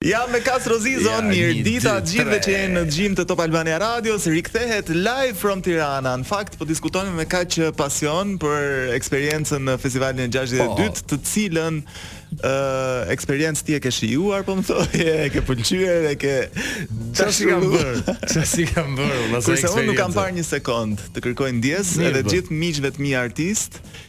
Jam me Kastro Zizon, ja, mirëdita të gjithëve që jeni në dëgjim të Top Albania Radios, rikthehet live from Tirana. Në fakt po diskutojmë me kaq pasion për eksperiencën në festivalin e 62 po. të cilën ë uh, eksperiencë ti e ke shijuar, po më thoje, e ke pëlqyer, e ke çfarë s'kam bërë? Çfarë s'kam bërë? Kurse unë nuk kam parë një sekond, të kërkoj ndjesë edhe gjithë miqve të mi artistë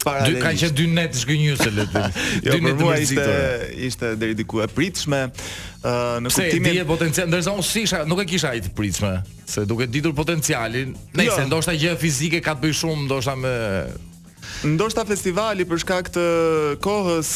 Para dy kanë qenë dy net zhgënjyese le të themi. Jo, dy net ishte ishte deri diku e pritshme. Ë uh, në kuptimin se dije potencial, ndërsa unë s'isha, nuk e kisha aq të pritshme, se duke ditur potencialin, nëse jo. ndoshta gjë fizike ka të bëjë shumë, ndoshta me Ndoshta festivali për shkak të kohës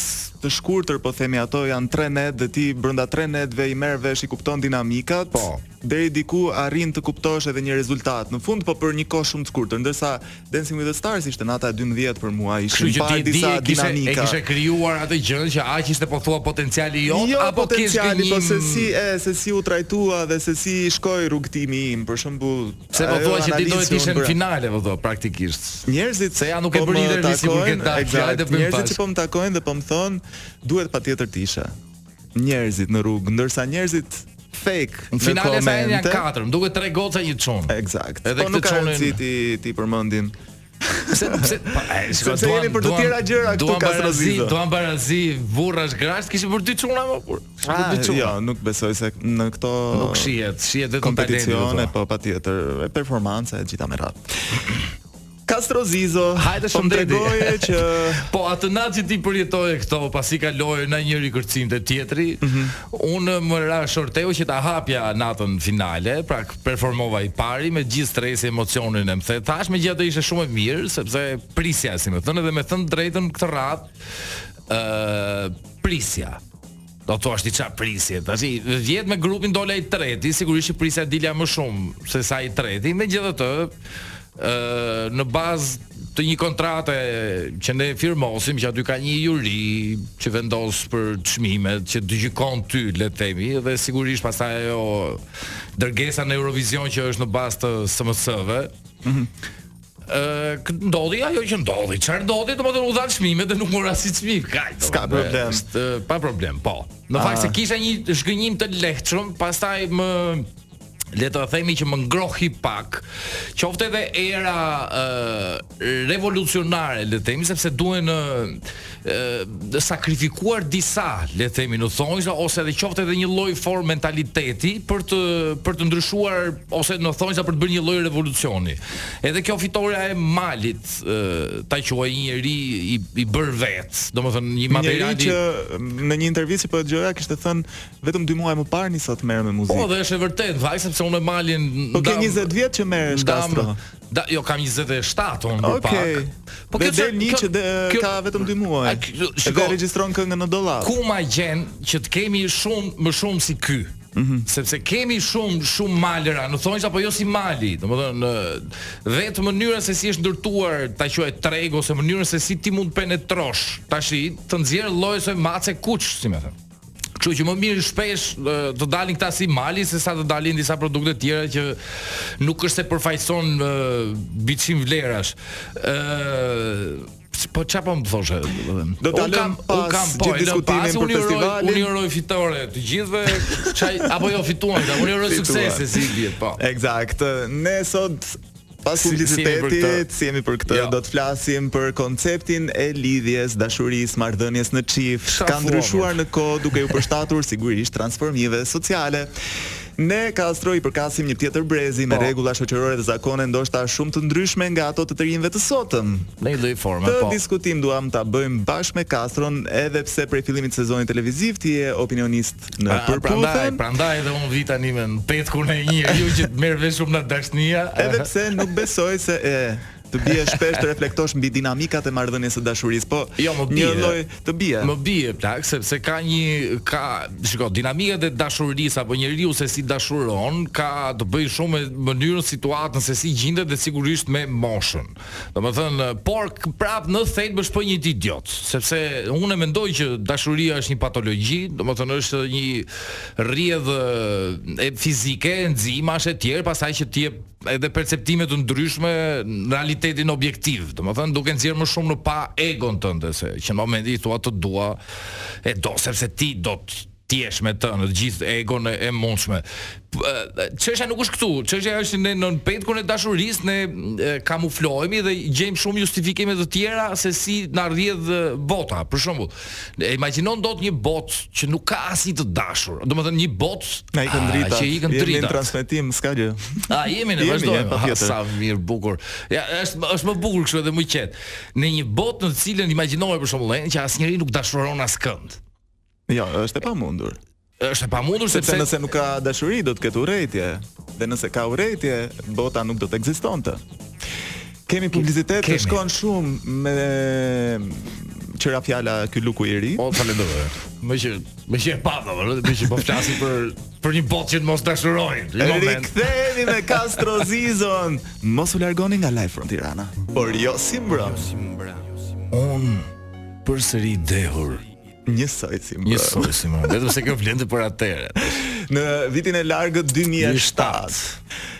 të shkurtër, po themi ato janë 3 net dhe ti brenda 3 netve i merr vesh i kupton dinamikat. Po. Deri diku arrin të kuptosh edhe një rezultat në fund, po për një kohë shumë të shkurtër, ndërsa Dancing with the Stars ishte nata e 12 për mua, ishin Kështu që pra ti disa di e kishe e dinamika. kishe krijuar atë gjënë që aq ishte po thua potenciali yt Jo apo kish potenciali, po gënjim se si e se si u trajtua dhe se si shkoi rrugëtimi im, për shembull, Pse po ajo thua që ti analizë doje që të unë ishe në bëra. finale po thua praktikisht. Njerëzit Se ja nuk e po bën më intervistë sikur takojnë, ke dalë fjala ekzakt, të bëjmë njerëzit që pashë. po më takojnë dhe po më thonë, duhet patjetër të ishe. njerëzit në rrugë, ndërsa njerëzit fake në, në finale sa janë janë katër, më duket tre goca një çun. Ekzakt. Edhe po nuk ka rëndësi t'i t'i përmendim. Se se pa, e, se se jemi për të tjera gjëra këtu ka rëndësi. Duan barazi, burrash, grash, kishin për dy çuna më kur. Për ah, dy çuna. Jo, nuk besoj se në këto nuk shihet, shihet vetëm kompeticione, po patjetër, performanca e gjitha me radhë. Kastro Zizo, Hajde po më shëndeti. tregoje që Po atë natë që ti përjetoje këto, pasi kaloje nga njëri kërcim te tjetri, Mhm. unë më ra shorteu që ta hapja natën finale, pra k- performova i pari me gjithë stresin, emocionin, emthe. Tash megjithatë ishte shumë e mirë sepse prisja, si më thënë, edhe me thënë të drejtën këtë radhë ë prisja. Do thua ti ça prisje. Tashi vjet me grupin dola i treti, sigurisht që prisja të dilja më shumë se sa i treti, megjithatë ë në bazë të një kontrate që ne firmosim që aty ka një juri që vendos për çmimet që të gjykon ty le të themi dhe sigurisht pastaj ajo dërgesa në Eurovision që është në bazë të SMS-ve. Mm -hmm. Ë ndodhi ajo që ndodhi. Çfarë ndodhi? Domethënë u dhanë çmime dhe nuk mora asnjë çmim. Kaq, s'ka problem. Është pa problem, po. Në fakt se kisha një zhgënjim të lehtëshëm, pastaj më le të themi që më ngrohi pak. Qoftë edhe era ë revolucionare, le të themi sepse duhen ë sakrifikuar disa, le të themi, në thonjza ose edhe qoftë edhe një lloj formë mentaliteti për të për të ndryshuar ose në thonjza për të bërë një lloj revolucioni. Edhe kjo fitorja e Malit, ë, ta quaj një njeri i i bërë vetë, domethënë një material që në një intervistë po e dëgjoja kishte thënë vetëm 2 muaj më parë nisa të merrem me muzikë. Po, dhe është e vërtetë, ahaj sepse unë Malin po ke 20 vjet që merresh Kastro. Da, jo kam 27 unë më okay. pak. Po kjo del një që de, kjo, ka vetëm 2 muaj. A, kjo, shiko, dhe regjistron këngën në dollar. Ku ma gjen që të kemi shumë më shumë si ky? Mm -hmm. sepse kemi shumë shumë malëra në thonjëza apo jo si mali domethënë në vetë mënyra se si është ndërtuar ta quaj treg ose mënyrën se si ti mund të penetrosh tashi të nxjerr lojës o mace kuç si me thënë Kështu që më mirë shpesh të dalin këta si mali se sa të dalin disa produkte tjera që nuk është se përfaqëson gjë si vlerash. Ëh, po çfarë po më thoshe? Do ta lëmë pas unë kam po, diskutimin për festivalin. Unë uroj fitore të gjithëve, çaj apo jo fituan, unë uroj suksese të gjithë po. Eksakt. Ne sot Pas Si- si jemi për publicitetit, këtë? si jemi për këtë, Ja. do të flasim për konceptin e lidhjes, dashurisë, marrëdhënies në çift. Çfarë Ka thua, ndryshuar mor? në kohë duke iu përshtatur sigurisht transformimeve sociale. Ne Kastro i përkasim një tjetër brezi me Po. rregulla shoqërore dhe zakone ndoshta shumë të ndryshme nga ato të të rinjve të sotëm. Në një lloj forme, Këtë po. diskutim duam ta bëjmë bashkë me Kastron, edhe pse prej fillimit të sezonit televiziv ti je opinionist Në pra, përputhen. Prandaj, prandaj edhe unë vij tani me petkun e njeriu që merr vesh shumë nga dashnia. Edhe pse nuk besoj se e të bie shpesh të reflektosh mbi dinamikat e marrëdhënies së dashurisë, po jo, më bie, një lloj të bie. Më bie plak sepse ka një ka, shiko, dinamikat e dashurisë apo njeriu se si dashuron ka të bëjë shumë me mënyrën, situatën se si gjindet dhe sigurisht me moshën. Domethënë, por prap në thelb është po një idiot, sepse unë e mendoj që dashuria është një patologji, domethënë është një rrjedhë fizike, enzimash e tjerë, pastaj që të jep edhe perceptime të ndryshme nga realiteti objektiv, domethënë duke nxjerrë më shumë në pah egon tënde se që në momentin i thua të dua, e do sepse ti do të Të jesh me të në të gjithë egon e, e mundshme. Çështja nuk është këtu, çështja është ne nën petkun e dashurisë ne kamuflohemi dhe gjejmë shumë justifikime të tjera se si na rrjedh bota. Për shembull, e imagjinon dot një botë që nuk ka asnjë të dashur. Domethënë një botë na ikën dritat, që ikën dritat. Jemi transmetim, s'ka gjë. A jemi në vazhdojmë. Sa mirë bukur. Ja, është është më bukur kështu edhe më qetë. Në një botë në të cilën imagjinoje për shembull, që asnjëri nuk dashuron askënd. Jo, është e pamundur. Është e pamundur sepse nëse nuk ka dashuri do të ketë urrejtje dhe nëse ka urrejtje bota nuk do të ekzistonte. Kemi publicitet të shkon shumë meqë ra fjala ky luku i ri. Po faleminderit. Meqë meqë e pa do, meqë po flasim për për një botë që të mos dashurojnë. Një moment. Rikthehemi me Kastro Zizon. Mos u largoni nga Live from Tirana. Por jo si mbrëmë. Jo si mbrëmë. Unë përsëri i dehur. Njësoj si mbrëmë. Njësoj si mbrëmë. Vetëm se kjo vlente për atëherë. Në vitin e largët 2007.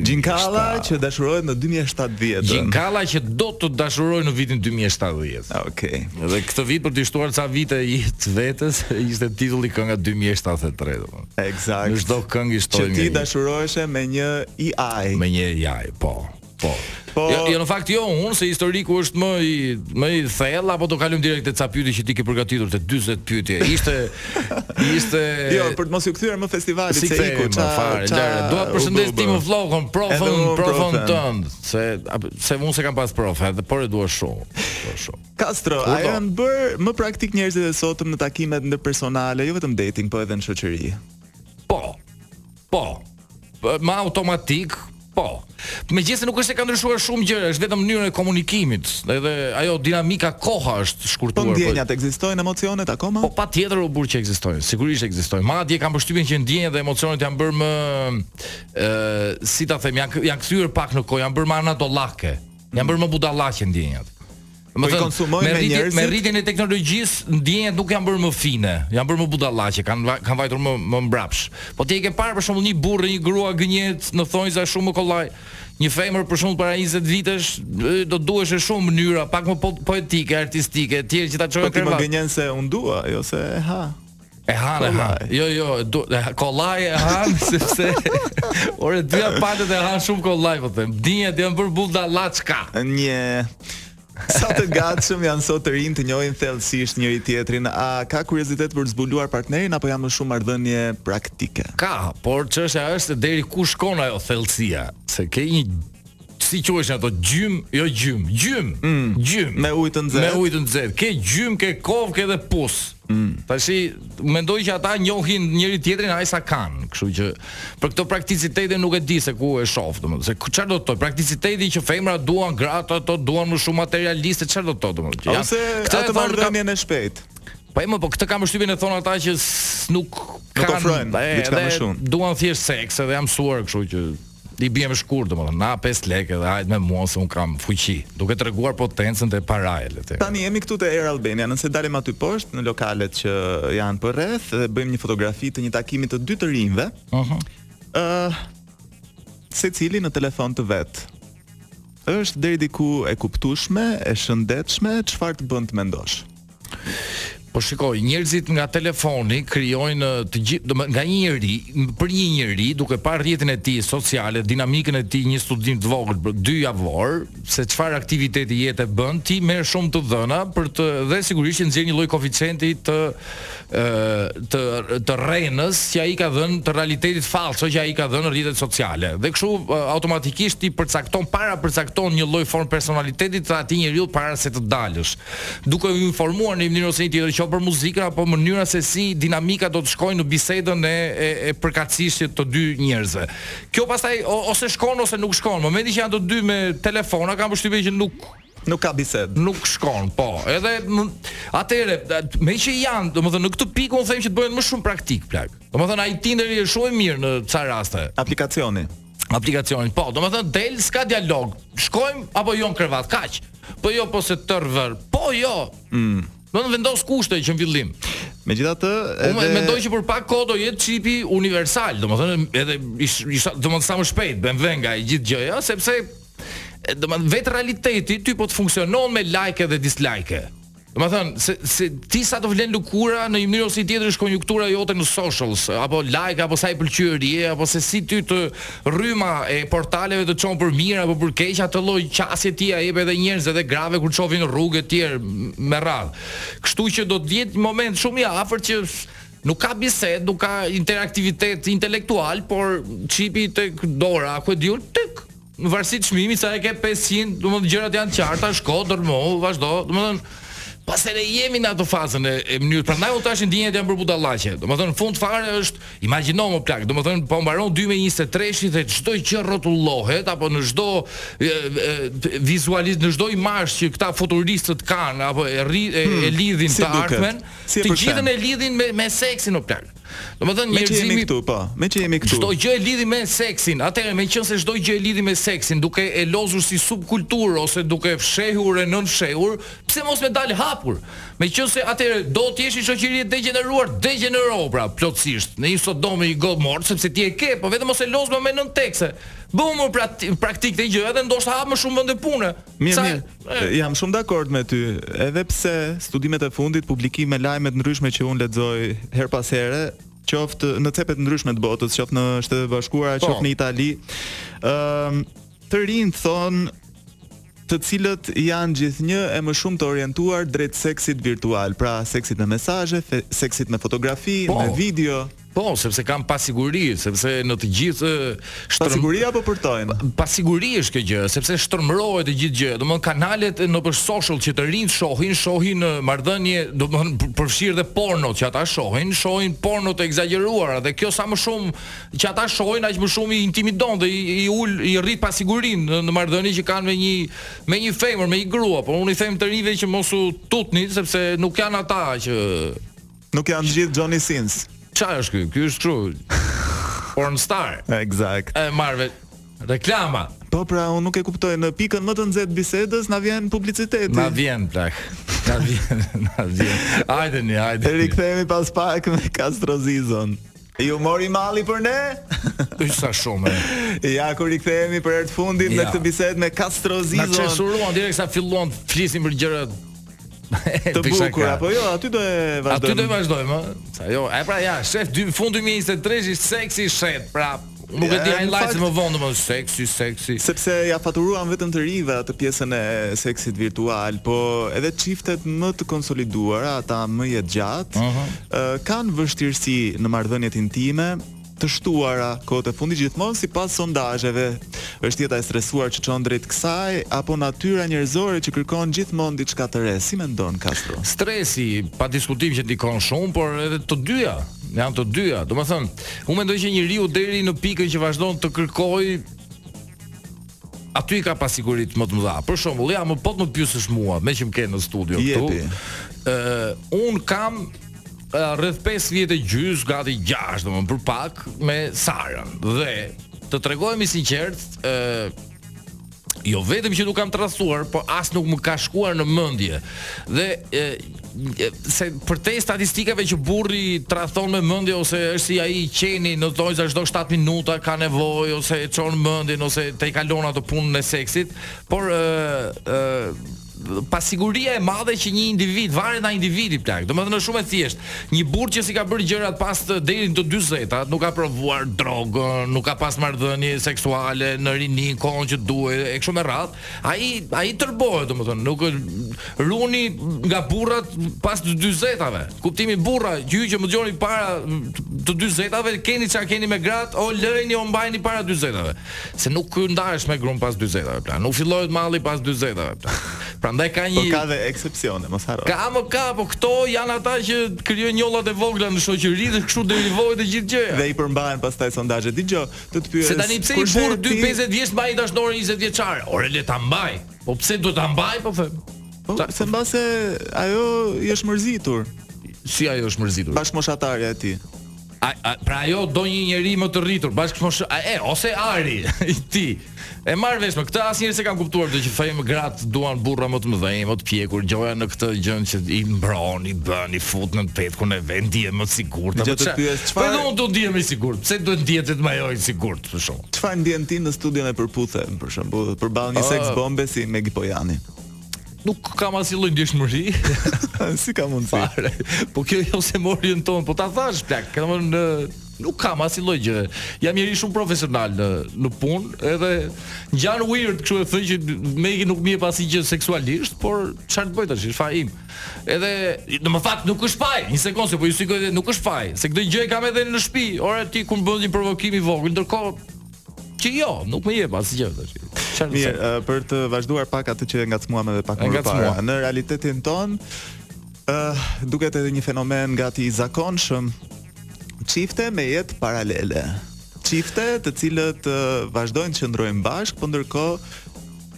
Gjinkala që dashurohet në 2070. Gjinkala që do të dashurojë në vitin 2070. Okej. Okay. Dhe këtë vit për të shtuar ca vite jetë vetës, ishte titulli kënga 2073, domethënë. Eksakt. Në çdo këngë shtoj një. Që ti dashuroheshe me një AI. Me një AI, po. Po. Po jo, jo në fakt jo, unë se historiku është më i më i thellë apo do kalojmë direkt te ca pyetje që ti ke përgatitur te 40 pyetje. Ishte ishte Jo, për të mos iu kthyer më festivalit si se iku ça fare. Ça, dua të përshëndes Timo Fllokon, profin, profin tënd, se se unë s'e kam pas prof, edhe por e dua shumë. Dua shumë. Kastro, a janë bërë më praktikë njerëzit e sotëm në takimet ndërpersonale, jo vetëm dating, po edhe në shoqëri? Po. Po. Më automatik, po. Megjithëse nuk është se ka ndryshuar shumë gjëra, është vetëm mënyra e komunikimit, edhe ajo dinamika koha është shkurtuar. Po ndjenjat ekzistojnë emocionet akoma? Po patjetër o burrë që ekzistojnë, sigurisht ekzistojnë. Madje kam përshtypjen që ndjenjat dhe emocionet janë bërë më ë si ta them, janë janë kthyer pak në kohë, janë bërë më anadollake. Janë bërë më budallaqe ndjenjat. Po i konsumojnë më njerëzit. Me rritjen e teknologjisë, ndjenjat nuk janë bërë më fine, janë bërë më budallaqe, kanë kanë vajtur më më mbrapsh. Po ti e ke parë, për shembull një burrë, një grua gënjehet në thonjza shumë më kollaj. Një femër për shembull para 20 vitesh do të duheshe shumë mënyra, pak më po, poetike, artistike, etj që ta çoje në krevat. Po ti më gënjen se unë dua, jo se e ha. E han, e han. Jo, jo, po kollaj e han sepse ore të dyja palët e hanë shumë kollaj po them. Ndjenjat janë bërë budallaçka. Një Sa të gatshëm janë sot të rinjtë të njohin thellësisht njëri-tjetrin. A ka kuriozitet për të zbuluar partnerin apo janë më shumë marrëdhënie praktike? Ka, por çështja është deri ku shkon ajo thellësia, se ke një si quheshin ato gjym, jo gjym, gjym, mm. gjym. Me ujë të nxehtë. Me ujë të nxehtë. Ke gjym, ke kovë, ke edhe pus. Mm. Tashi mendoj që ata njohin njëri-tjetrin aq sa kanë, kështu që për këtë prakticitetin nuk e di se ku e shoh, domethënë se çfarë do të thotë prakticiteti që femrat duan gratë, ato duan më shumë materialiste, çfarë do të thotë domethënë. Ja, Ose atë marrëdhënien e shpejtë. Po më po këtë kam përshtypjen e thonë ata që nuk kanë, nuk ofrojnë diçka më shumë. Duan thjesht seks edhe janë mësuar, kështu që I biem shkurt, domethënë, na pesë lekë dhe hajt me mua se unë kam fuqi, duke treguar potencën te paraja le të themi. Tani jemi këtu te Air Albania, nëse dalim aty poshtë në lokalet që janë përreth dhe bëjmë një fotografi të një takimi të dy të rinjve. Ëh. Uh -huh. uh, secili në telefon të vet. Është deri diku e kuptueshme, e shëndetshme, çfarë të bën të mendosh? Po shikoj, njerëzit nga telefoni krijojnë të gjithë, do nga një njeri, për një njeri, duke parë rrjetin e tij social, dinamikën e tij, një studim të vogël dyjavor, se çfarë aktiviteti jete bën, ti merr shumë të dhëna për të dhe sigurisht që nxjerr një lloj koeficienti të ë të të rrenës që ai ka dhënë të realitetit fallso që ai ka dhënë rrjetet sociale. Dhe kështu automatikisht ti përcakton para përcakton një lloj formë personaliteti të atij njeriu para se të dalësh. duke u informuar në një mënyrë ose një tjetër, qoftë për muzikën apo mënyra se si dinamika do të shkojë në bisedën e e, e përkatësisë të dy njerëzve. Kjo pastaj o, ose shkon ose nuk shkon. Në momentin që janë të dy me telefona, kam përshtypjen që nuk Nuk ka bisedë. Nuk shkon, po. Edhe atëre, meqë janë, domethënë në këtë pikë unë them që të bëhen më shumë praktik plak. Domethënë ai Tinderi është shumë i mirë në ca raste. Aplikacioni. aplikacionin. Po, domethënë, del, s'ka dialog. Shkojmë, apo jo në krevat, kaq. Po jo, po se tërë vërë. Po jo. Mm. Do vendosësh kushte që në fillim. Megjithatë... Edhe... Unë mendoj që për pak kohë do jetë çipi universal, domethënë, edhe, ish, ish, domethënë sa më shpejt, ben nga e gjithë gjëja, sepse, domethënë vetë realiteti, ty po të funksionon me like dhe dislike. Domethënë se se ti sa të vlen lëkura në një mënyrë ose tjetër është konjuktura jote në socials, apo like apo sa i pëlqyer je, apo se si ty të rryma e portaleve të çon për mirë apo për keq atë lloj qasje ti ia jep edhe njerëzve edhe grave kur shofin në rrugë etj me radhë. Kështu që do të jetë një moment shumë i afërt që nuk ka bisedë, nuk ka interaktivitet intelektual, por çipi tek dora, ku e di unë, tek Në varësi të çmimit, sa e ke 500, domethënë gjërat janë të qarta, shko, dërmohu, vazhdo, domethënë pastaj jemi në atë fazën e, e mënyrë. Prandaj unë tash ndjenjat janë për budallaqe. Domethënë fund fare është, imagjino, më plak, domethënë po mbaron 2023-shi dhe çdo gjë rrotullohet apo në çdo vizualiz në çdo imazh që këta futuristët kanë apo e, rri, e, hmm, e lidhin si të ardhmen, si të gjithën e lidhin me me seksin o plak. Domethënë me njerëzimi jemi këtu, po. Meqë jemi këtu. Çdo gjë e lidhin me seksin. Atëherë, meqenëse çdo gjë e lidhin me seksin, duke e lozur si subkulturë ose duke fshehur e nënfshehur, pse mos me dal hapur? Meqenëse atëherë do të jesh një shoqëri e degjeneruar, degjenerohu pra, plotësisht, në një Sodom e një Gomor, sepse ti e ke, po vetëm mos e loz më me nëntekste. Bëhu më pra, praktik te gjërat dhe ndoshta hap më shumë vende pune. Mirë, Sa, mirë. Jam shumë dakord me ty, edhe pse studimet e fundit, publikime, lajme të ndryshme që un lexoj her pas here, qoftë në cepe të ndryshme të botës, qoftë në Shtetet e Bashkuara, po. qoftë në Itali, ë uh, të rinjtë thonë të cilët janë gjithnjë e më shumë të orientuar drejt seksit virtual, pra seksit me mesazhe, seksit me fotografi, po, me video. Po, sepse kanë pasiguri, sepse në të gjithë shtërm... pasiguri apo përtojnë. Pa, pasiguri është kjo gjë, sepse shtrëmbrohet të gjithë gjë. Domthon kanalet nëpër social që të rinjtë shohin, shohin ë marrëdhënie, domthon përfshirë dhe porno që ata shohin, shohin porno të ekzagjeruara dhe kjo sa më shumë që ata shohin, aq më shumë i intimidon dhe i, i ul i rrit pasigurinë në, në marrëdhënie që kanë me një, me një femër, me një grua, por unë i them të rinjve që mos u tutni sepse nuk janë ata që Nuk janë të gjithë Johnny Sins. Çfarë është ky? Ky është kështu. Porn star. Exact. E marrë reklama. Po pra, unë nuk e kuptoj. Në pikën më të nxehtë bisedës na vjen publiciteti. Na vjen plak. Na vjen, na vjen. Hajde, hajde. Rikthehemi pas pak me Kastro Zizon. Ju mori malli për ne? Ëh sa shumë. Ja ku rikthehemi për herë të fundit ja. në këtë bisedë me Kastro Zizon. Na censuruan direkt sa filluam të flisnim për gjëra të bukura apo jo, aty do e vazhdojmë. Aty do e vazhdojmë, ëh. Sa jo, e pra ja, shef dy fund 2023 i seksi shet, pra Nuk e di highlights më vonë më seksi, seksi. Sepse ia faturuam vetëm të rinjve atë pjesën e seksit virtual, po edhe çiftet më të konsoliduara, ata më jetëgjatë, uh -huh. uh, kanë vështirësi në marrëdhëniet intime, të shtuara kohët e fundit gjithmonë sipas sondazheve. Është jeta e stresuar që çon drejt kësaj apo natyra njerëzore që kërkon gjithmonë diçka të re? Si mendon Kastro? Stresi, pa diskutim që ndikon shumë, por edhe të dyja, janë të dyja. Domethënë, Unë mendoj që njeriu deri në pikën që vazhdon të kërkojë aty i ka pasiguritë më të mëdha. Për shembull, ja më po t'më pyesësh mua, meqë më ke në studio këtu. Ë, uh, un kam uh, rreth 5 vjet e gjys, gati 6, domthon për pak me Sarën dhe të tregohemi të sinqertë, ë uh, jo vetëm që nuk kam tradhtuar, po as nuk më ka shkuar në mendje. Dhe e, e, se përtej statistikave që burri tradhton me mendje ose është si ai qeni në dojëza çdo 7 minuta ka nevojë ose e çon mendjen ose tejkalon atë punën e seksit, por ë ë pasiguria e madhe që një individ varet nga individi plak. Domethënë është shumë e thjeshtë. Një burrë që s'i ka bërë gjërat pas deri në të 40-ta, nuk ka provuar drogën, nuk ka pas marrëdhënie seksuale në rini kohën që duhej e kështu me radhë, ai ai tërbohet domethënë, ruhuni nga burrat pas të 40-tave. Kuptimi burra, ju që më dëgjoni para të 40-tave, keni ça keni me gratë, o lërini o mbajini para 40-tave. Se nuk ndahesh me gruan pas dyzetave plak. Nuk fillohet malli pas dyzetave plak. Prandaj ka një Po ka dhe eksepsione, mos harro. Ka mo ka, po këto janë ata që krijojnë njollat e vogla në shoqëri dhe kështu derivohet e gjithë gjëja. Dhe i përmbahen pastaj sondazhet. Dëgjoj, do të pyes. Se tani pse një burrë dy pesëdhjetë vjeç mban një dashnore njëzet vjeçare? Ore le ta mbajë. Po pse duhet ta mbajë po them? Po se mbase ajo i është mërzitur. Si ajo është mërzitur? Bashkëmoshatarja e tij. A, a, pra ajo do një njeri më të rritur, bashkëshmosh, a e ose ari i ti. E marr vesh me këtë asnjëherë s'e kam kuptuar do që thonë gratë duan burra më të mëdhenj, më të pjekur, gjoja në këtë gjë që i mbron, i bën, i fut në petkun e vet, ndihet më të sigurt. Apo çfarë? Pyes çfarë? Po unë do ndihem i sigurt. Pse duhet ndihet vetëm ajo e sigurt për shkak? Çfarë ndjen ti në studion e Përputhen, për shembull, përballë një seks bombe si Megi Pojani? nuk kam asnjë lloj ndjeshmëri. si ka mundësi? Fare. Po kjo jo se më thonë, po ta thashë plak, domethënë nuk kam asnjë lloj gjë. Jam njeri shumë profesional në në punë, edhe ngjan weird kështu e thënë që Megi nuk më jep asgjë seksualisht, por çfarë të bëj tash, është faji im. Edhe në fakt nuk është faj, një sekondë se po ju siguroj që nuk është faj, se këtë gjë e kam edhe në shtëpi. Ore ti kur bën një provokim të vogël, ndërkohë Që jo, nuk më jep asgjë tash. Çfarë? Mirë, uh, për të vazhduar pak atë që e ngacmuam edhe pak më parë. Në realitetin tonë, uh, duket edhe një fenomen gati i zakonshëm çifte me jetë paralele. Çifte të cilët uh, vazhdojnë të qëndrojnë bashkë, por ndërkohë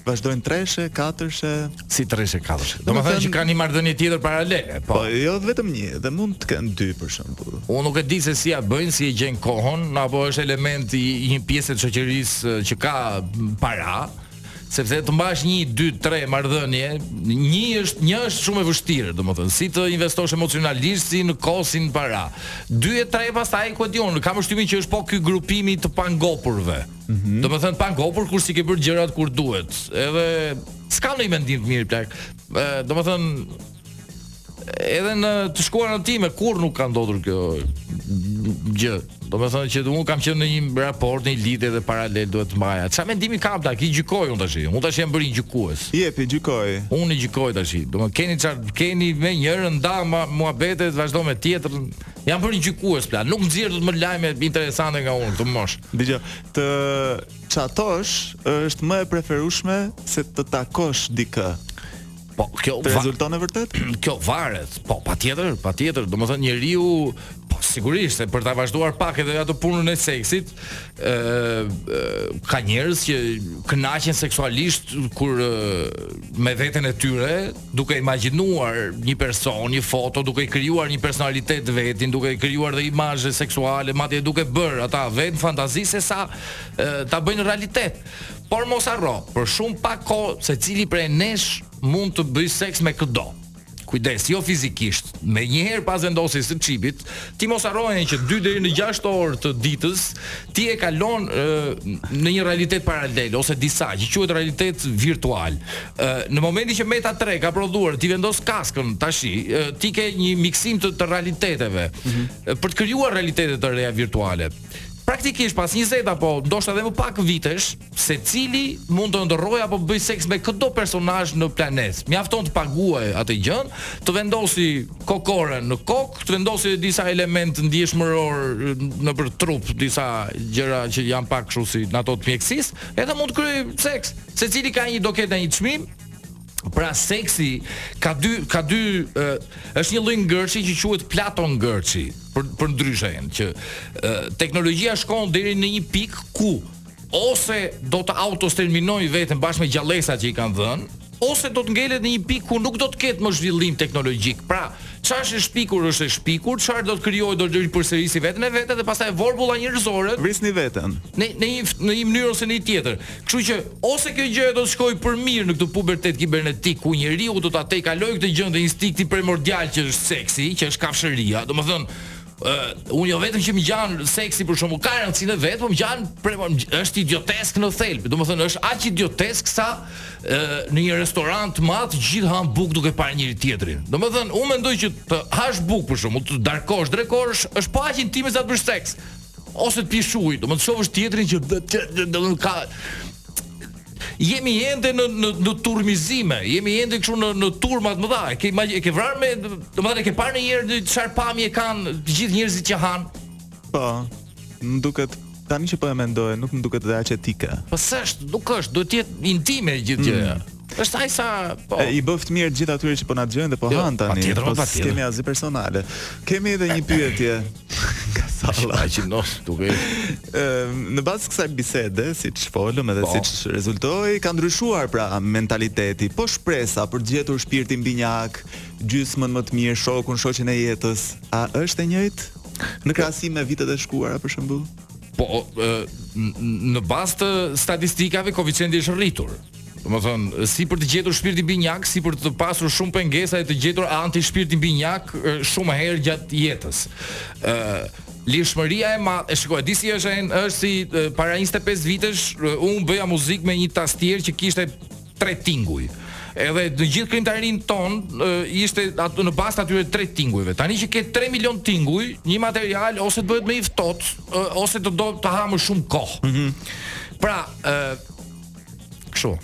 vazhdojnë treshe, katërshe. Si treshe, katërshe. Domethënë që kanë një marrëdhënie tjetër paralele. Po, po jo vetëm një, dhe mund të kenë dy për shembull. Unë nuk e di se si ia bëjnë, si e gjejnë kohën, apo është element i një pjese të shoqërisë që ka para sepse të mbash 1 2 3 marrëdhënie, një është një është shumë e vështirë, domethënë, si të investosh emocionalisht si në kohë si në para. 2 e 3 pastaj ku di unë, kam përshtypjen që është po ky grupim i të pangopurve. Mm -hmm. Domethënë pangopur kur s'i ke bërë gjërat kur duhet. Edhe s'kam ndonjë mendim të mirë plak. Ë, domethënë edhe në të shkuarën time kurrë nuk ka ndodhur kjo gjë. Domethënë që unë kam qenë në një raport, në një lidhje dhe paralel duhet të mbaja. Çfarë mendimi kam tash, i gjykoj unë tash. Unë tash jam bërë një gjykues. Jepi gjykoji. Unë i gjykoj tash. Domethënë keni çfarë keni me njërën ndaji muhabetet, vazhdo me tjetrën. Jam bërë një gjykues plak. Nuk nxjerr dot më lajme interesante nga unë në këtë moshë. Dëgjo, të çatosh është më e preferueshme se të takosh dikë. Po, kjo të rezulton e vërtetë? Kjo varet. Po, patjetër, patjetër. Domethënë njeriu po sigurisht se për ta vazhduar pak edhe atë punën e seksit, ë ka njerëz që kënaqen seksualisht kur me veten e tyre, duke imagjinuar një person, një foto, duke krijuar një personalitet të vetin, duke krijuar dhe imazhe seksuale, madje duke bërë ata vetë fantazi se sa e, ta bëjnë realitet. Por mos harro, për shumë pak kohë secili prej nesh mund të bëjë seks me këdo. Kujdes, jo fizikisht. Menjëherë pas vendosjes së çipit, ti mos harro që 2 deri në 6 orë të ditës ti e kalon e, në një realitet paralel ose disa që quhet realitet virtual. Në momentin që Meta 3 ka prodhuar ti vendos kaskën tashi, ti ke një miksim të, të realiteteve mm -hmm. për të krijuar realitete të reja virtuale. Praktikisht pas 20 apo ndoshta edhe më pak vitesh, secili mund të ndërrojë apo bëjë seks me këdo personazh në planet. Mjafton të paguajë atë gjënë, të vendosi kokoren në kokë, të vendosi disa elementë ndjeshmërorë nëpër trup, disa gjëra që janë pak kështu si ato të mjekësisë, edhe mund të kryejë seks. Secili ka një do ketë një çmim, Pra seksi ka dy ka dy uh, është një lloj ngërçi që quhet platon ngërçi për për ndryshe janë që uh, teknologjia shkon deri në një pikë ku ose do të autosterminojë veten bashkë me gjallesat që i kanë dhënë ose do të ngelet në një pikë ku nuk do të ketë më zhvillim teknologjik. Pra, çfarë është e shpikur është e shpikur, çfarë do të krijojë do të ripërsërisi veten e vet dhe pastaj vorbulla njerëzore vret veten. Në në një në një mënyrë ose në një tjetër. Kështu që, ose kjo gjëja do të shkojë për mirë në këtë pubertet kibernetik ku njeriu do ta tejkalojë këtë gjënë dhe instinkti primordial që është seksi, që është kafshëria, domethënë, ë unë jo vetëm që më ngjan seksi për shembull ka rëndësinë e vet, po më ngjan është idiotesk në thelb, domethënë është aq idiotesk sa ë në një restorant të madh të gjithë hanë bukë duke parë njëri-tjetrin. Domethënë, unë mendoj që të hash bukë për shembull, të darkosh, drekosh është po aq intime sa të bësh seks. Ose të pish ujë, domethënë shohësh tjetrin që domethënë ka jemi ende në në në turmizime, jemi ende kështu në në turma të mëdha. Ke imagj, ke vrarë me, domethënë ke parë ndonjëherë çfarë pamje kanë të gjithë njerëzit që hanë. Po. Më duket tani që po e mendoj, nuk më duket dhe aq etike. Po s'është, nuk është, duhet të jetë intime gjithë gjëja. Mm. Për sa sa po. E, I bëftë mirë gjithë atyre që po na dëgjojnë dhe po jo, hanë tani. Patjetër, po patjetër. S'kemi asgjë personale. Kemi edhe një pyetje. Ka salla. Ai që nos duke. Në bazë të kësaj bisede, siç folëm edhe po. siç rezultoi, ka ndryshuar pra mentaliteti. Po shpresa për të gjetur shpirtin binjak, gjysmën më të mirë, shokun, shoqen e jetës. A është e njëjtë? Në krahasim me vitet e shkuara për shembull. Po në bazë të statistikave koeficienti është rritur. Do të thonë, si për të gjetur shpirtin binjak, si për të pasur shumë pengesa e të gjetur anti shpirtin binjak shumë herë gjatë jetës. ë Lirshmëria e madhe, e shikoj, di si është ai, është si para 25 vitesh unë bëja muzikë me një tastierë që kishte tre tinguj. Edhe e gjithë krijimtaria jonë ishte aty në bazë të atyre tre tingujve. Tani që ke 3 milion tinguj, një material ose të bëhet më i ftohtë, ose të do të hajë më shumë kohë. Mm -hmm. Pra, ë Kështu.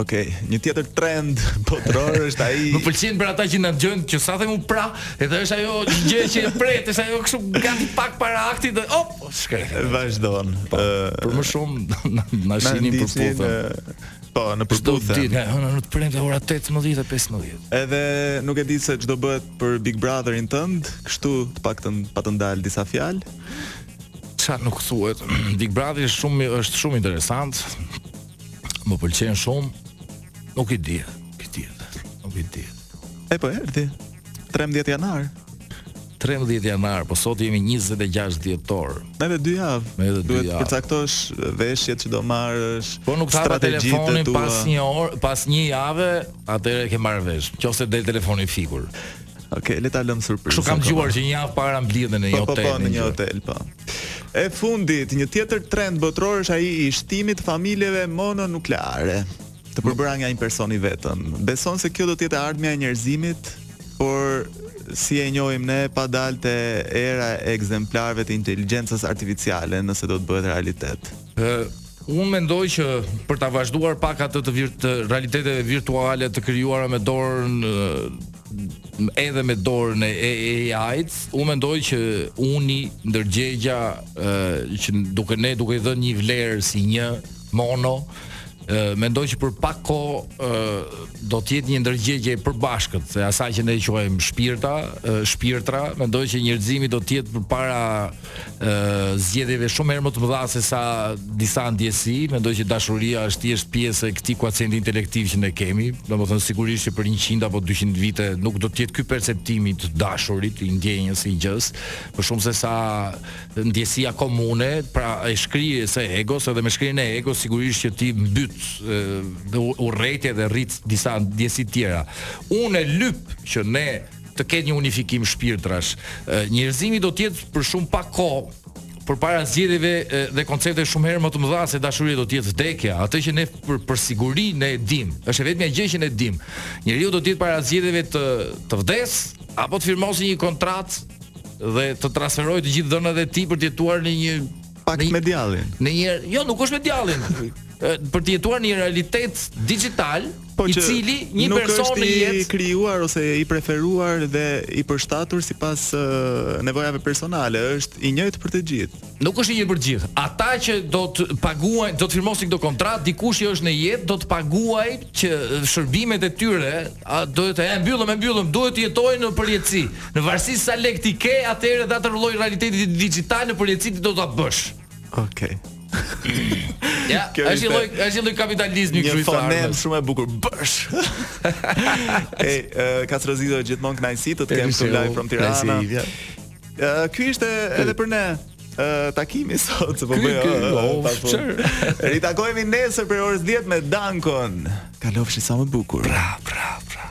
Ok, një tjetër trend botëror është ai. Më pëlqen për ata që na dëgjojnë që sa them unë pra, edhe është ajo gjë që e pret, është ajo kështu gati pak para aktit dhe op, shkret. Vazhdon. Po, për më shumë na shihni Për'puthen. Po, në Për'puthen. Çdo ditë, hënë të premte ora 18:15. Edhe nuk e di se ç'do bëhet për Big Brotherin tënd, kështu të paktën patën dalë disa fjalë. Ça nuk thuhet. Big Brother është shumë është shumë interesant. Më pëlqen shumë. Nuk i di. Nuk i di. Nuk i di. E po erdhi. 13 janar. 13 janar, po sot jemi 26 dhjetor. Me edhe dy javë. Me edhe dy javë. Duhet të përcaktosh veshjet që do marrësh. Po nuk ta hapa telefonin pas një orë, pas një jave, atëherë ke marrë vesh. Qoftë se del telefoni i fikur. Ok, le ta lëmë surprizë. Kështu kam dëgjuar që një javë para mblidhen në një hotel. Po, po, po në një hotel, po. E fundit, një tjetër trend botëror është ai i shtimit të familjeve mononukleare, të përbëra nga një person i vetëm. Beson se kjo do të jetë e ardhmja e njerëzimit, por si e njohim ne pa dalë te era e ekzemplarëve të inteligjencës artificiale, nëse do të bëhet realitet. Ë Unë mendoj që për ta vazhduar pak atë të, vir, të realiteteve virtuale të krijuara me dorën edhe me dorën e AI-t, unë mendoj që uni ndërgjegja që duke ne duke i dhënë një vlerë si një mono, mendoj që për pak kohë do të jetë një ndërgjegje e përbashkët, e asaj që ne quajmë shpirta, shpirtra, mendoj që njerëzimi do të jetë përpara zgjedhjeve shumë herë më të mëdha se sa disa ndjesi, mendoj që dashuria është thjesht pjesë e këtij kuacienti intelektiv që ne kemi, domethënë sigurisht që për 100 apo 200 vite nuk do të jetë ky perceptimi i të dashurit, i ndjenjës, i gjës, më shumë se sa ndjesia komune, pra e shkrirjes së egos, edhe me shkrirjen e egos sigurisht që ti mbyt dhe urrejtje dhe rrit disa ndjesi të tjera. Unë e lyp që ne të ketë një unifikim shpirtrash. Njerëzimi do të jetë për shumë pak kohë përpara zgjedhjeve dhe koncepteve shumë herë më të mëdha se dashuria do të jetë vdekja. Atë që ne për, për siguri ne e dim, është e vetmja gjë që ne dim. Njeriu do të jetë para zgjedhjeve të të vdesë apo të firmosë një kontratë dhe të transferojë të gjitha të dhënat e tij për të jetuar në një Pak me djallin. Në një, jo, nuk është me djallin. për të jetuar një realitet dixhital, po i cili një person në jetë nuk është i krijuar ose i preferuar dhe i përshtatur sipas uh, nevojave personale, është i njëjtë për të gjithë. Nuk është i njëjtë për të gjithë. Ata që do të paguajnë, do të firmosin këtë kontratë, dikush që është në jetë do të paguajë që shërbimet e tyre A duhet të, e mbyllëm, e mbyllëm, duhet të jetojë në përjetësi. Në varësi se sa lekë ti ke, atëherë dhe atë lloj realiteti dixhital në përjetësi ti do ta bësh. Okej. Ja, Kjo është një ishte lloj, është një lloj kapitalizmi Një kështu i së ardhmes. shumë e bukur. Bësh. Ej, e, Kastro Zizo gjithmonë kënaqësi të të kem këtu në live from Tirana. Lajsi, ja. Ë, Ky ishte edhe për ne. Uh, takimi sot se po bëj. Uh, Ritakohemi nesër prej orës 10 me Dankon. Kalofshi sa më bukur. Pra, pra, pra.